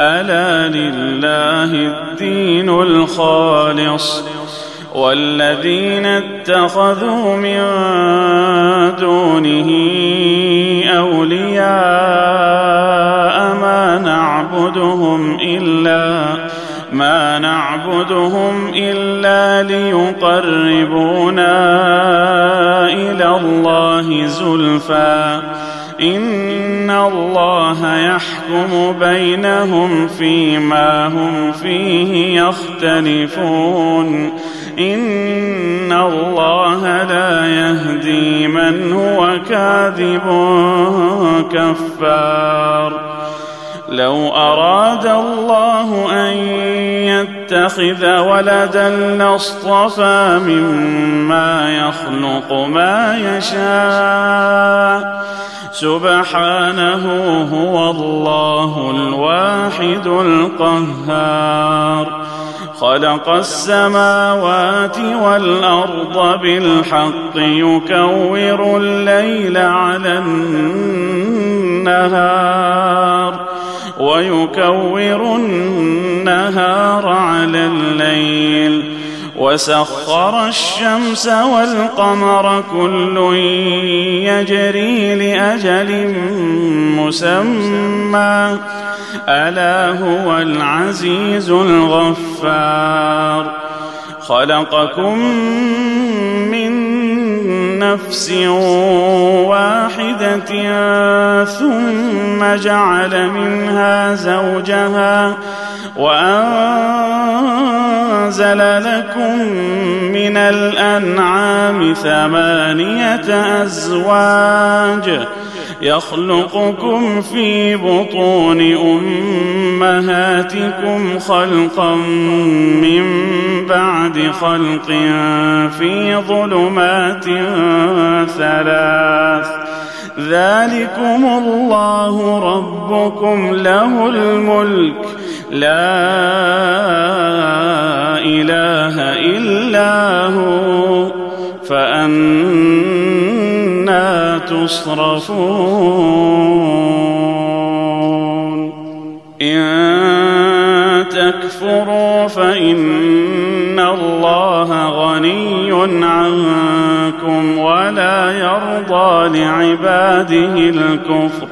ألا لله الدين الخالص والذين اتخذوا من دونه أولياء ما نعبدهم إلا ما نعبدهم إلا ليقربونا إلى الله زلفى إن الله يحكم بينهم فيما هم فيه يختلفون. إن الله لا يهدي من هو كاذب كفار. لو أراد الله أن يتخذ ولدا لاصطفى مما يخلق ما يشاء. سبحانه هو الله الواحد القهار. خلق السماوات والأرض بالحق يكور الليل على النهار ويكور النهار على الليل. وسخر الشمس والقمر كل يجري لأجل مسمى. ألا هو العزيز الغفار. خلقكم من نفس واحدة ثم جعل منها زوجها وأنزل لكم من الأنعام ثمانية أزواج يخلقكم في بطون أمهاتكم خلقا من بعد خلق في ظلمات ثلاث. ذلكم الله ربكم له الملك. لا إله إلا هو فأنا تصرفون. إن تكفروا فإن الله غني عنكم ولا يرضى لعباده الكفر.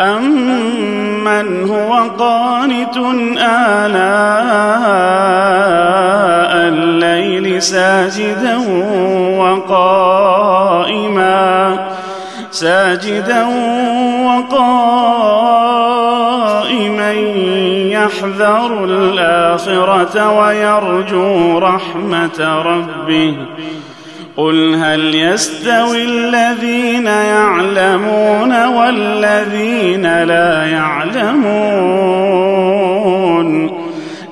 امن هو قانت اناء الليل ساجدا وقائما ساجدا وقائما يحذر الاخره ويرجو رحمه ربه قل هل يستوي الذين يعلمون والذين لا يعلمون؟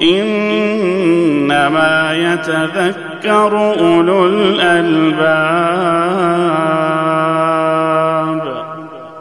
إنما يتذكر أولو الألباب.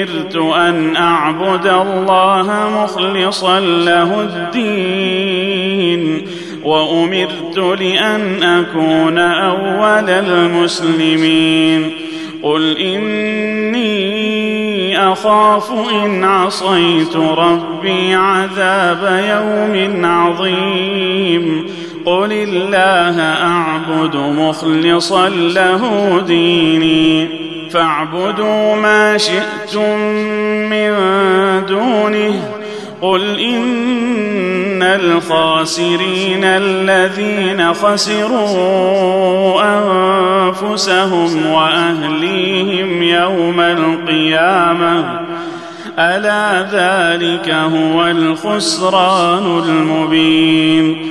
أمرت أن أعبد الله مخلصا له الدين وأمرت لأن أكون أول المسلمين. قل إني أخاف إن عصيت ربي عذاب يوم عظيم. قل الله أعبد مخلصا له ديني. فاعبدوا ما شئتم من دونه. قل إن الخاسرين الذين خسروا أنفسهم وأهليهم يوم القيامة. ألا ذلك هو الخسران المبين.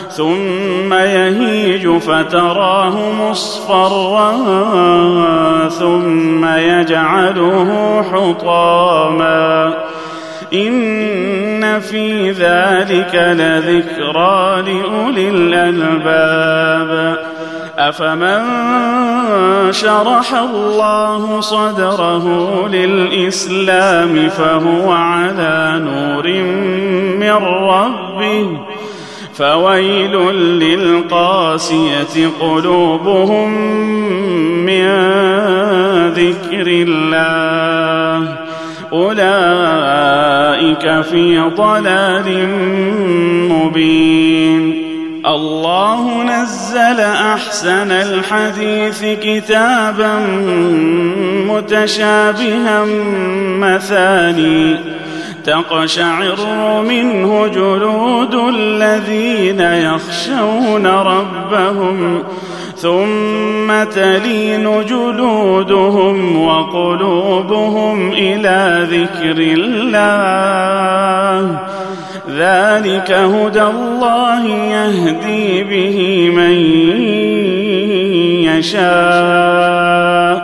ثم يهيج فتراه مصفرا ثم يجعله حطاما. إن في ذلك لذكرى لأولي الألباب. أفمن شرح الله صدره للإسلام فهو على نور من ربه. فويل للقاسية قلوبهم من ذكر الله. أولئك في ضلال مبين. الله نزل أحسن الحديث كتابا متشابها مثاني. تقشعر منه جلود الذين يخشون ربهم ثم تلين جلودهم وقلوبهم إلى ذكر الله. ذلك هدى الله يهدي به من يشاء.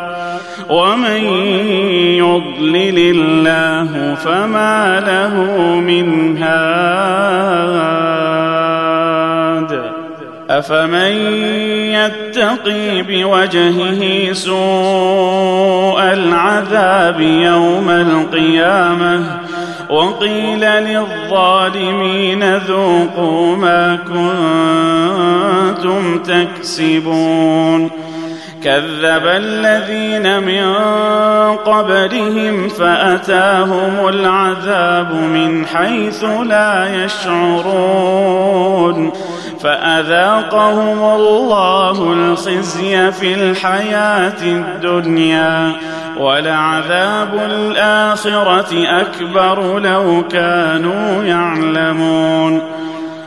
ومن يضلل الله فما له من هاد أفمن يتقي بوجهه سوء العذاب يوم القيامة وقيل للظالمين ذوقوا ما كنتم تكسبون كذب الذين من قبلهم فأتاهم العذاب من حيث لا يشعرون فأذاقهم الله الخزي في الحياة الدنيا ولعذاب الآخرة أكبر لو كانوا يعلمون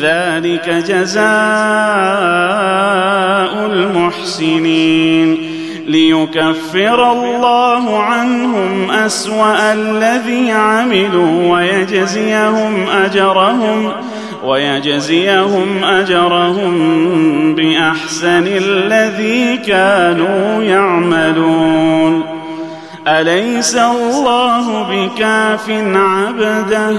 ذلك جزاء المحسنين ليكفر الله عنهم أسوأ الذي عملوا ويجزيهم أجرهم ويجزيهم أجرهم بأحسن الذي كانوا يعملون أليس الله بكاف عبده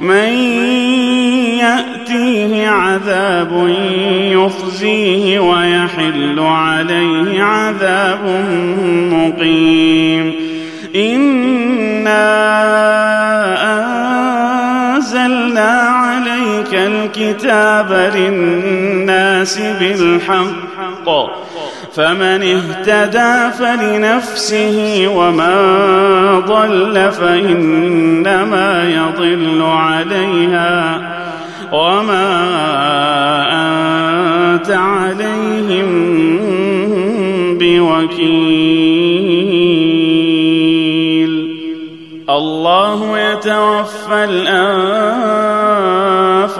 من يأتيه عذاب يخزيه ويحل عليه عذاب مقيم. انا انزلنا عليك الكتاب للناس بالحق. فمن اهتدى فلنفسه ومن ضل فإنما يضل عليها وما أنت عليهم بوكيل. الله يتوفى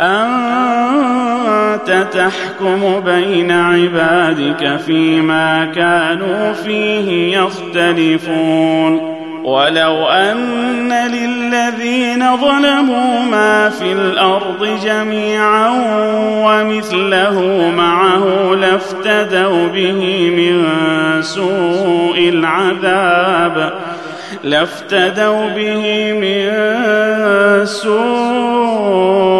أنت تحكم بين عبادك فيما كانوا فيه يختلفون. ولو أن للذين ظلموا ما في الأرض جميعا ومثله معه لافتدوا به من سوء العذاب لافتدوا به من سوء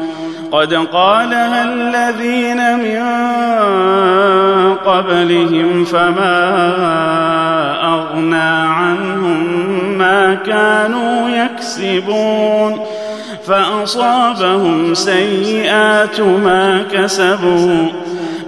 قد قالها الذين من قبلهم فما أغنى عنهم ما كانوا يكسبون فأصابهم سيئات ما كسبوا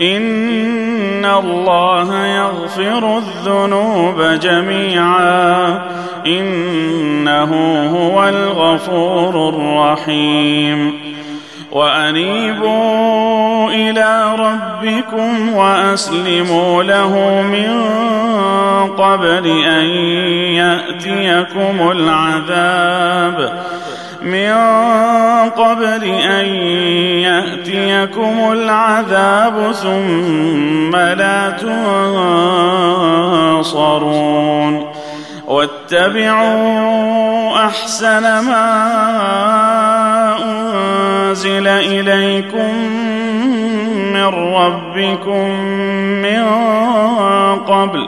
إن الله يغفر الذنوب جميعا. إنه هو الغفور الرحيم. وأنيبوا إلى ربكم وأسلموا له من قبل أن يأتيكم العذاب. من قبل أن يأتيكم العذاب ثم لا تنصرون واتبعوا أحسن ما أنزل إليكم من ربكم من قبل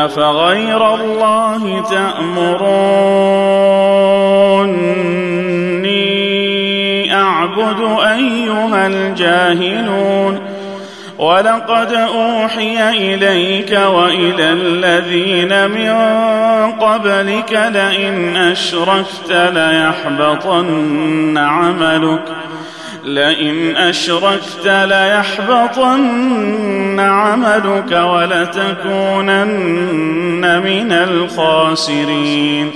قل افغير الله تأمروني. أعبد أيها الجاهلون. ولقد أوحي إليك وإلى الذين من قبلك لئن أشركت ليحبطن عملك. لئن أشركت ليحبطن عملك ولتكونن من الخاسرين.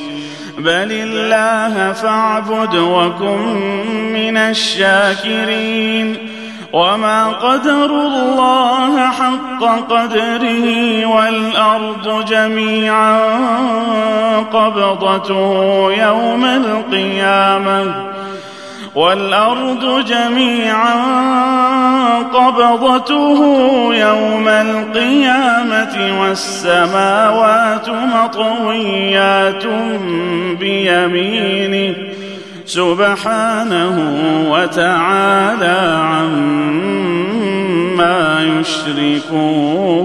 بل الله فاعبد وكن من الشاكرين. وما قدروا الله حق قدره والأرض جميعا قبضته يوم القيامة. والأرض جميعا قبضته يوم القيامة والسماوات مطويات بيمينه سبحانه وتعالى عما يشركون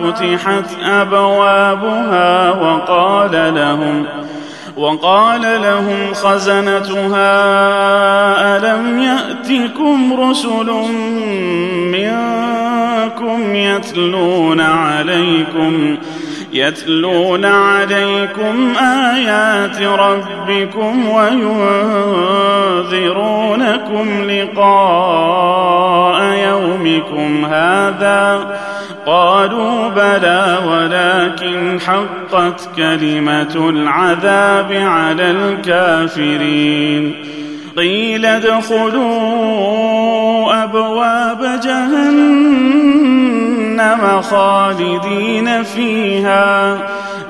فتحت أبوابها وقال لهم وقال لهم خزنتها ألم يأتكم رسل منكم يتلون عليكم يتلون عليكم آيات ربكم وينذرونكم لقاء يومكم هذا قالوا بلى ولكن حقت كلمة العذاب على الكافرين. قيل ادخلوا أبواب جهنم خالدين فيها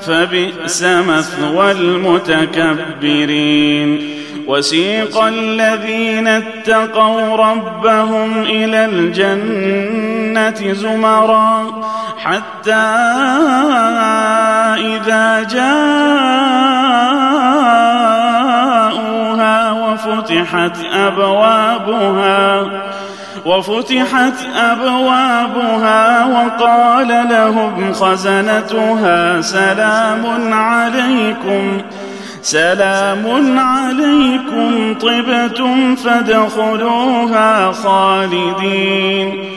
فبئس مثوى المتكبرين. وسيق الذين اتقوا ربهم إلى الجنة زمرا حتى إذا جاءوها وفتحت أبوابها وفتحت أبوابها وقال لهم خزنتها سلام عليكم سلام عليكم طبتم فادخلوها خالدين.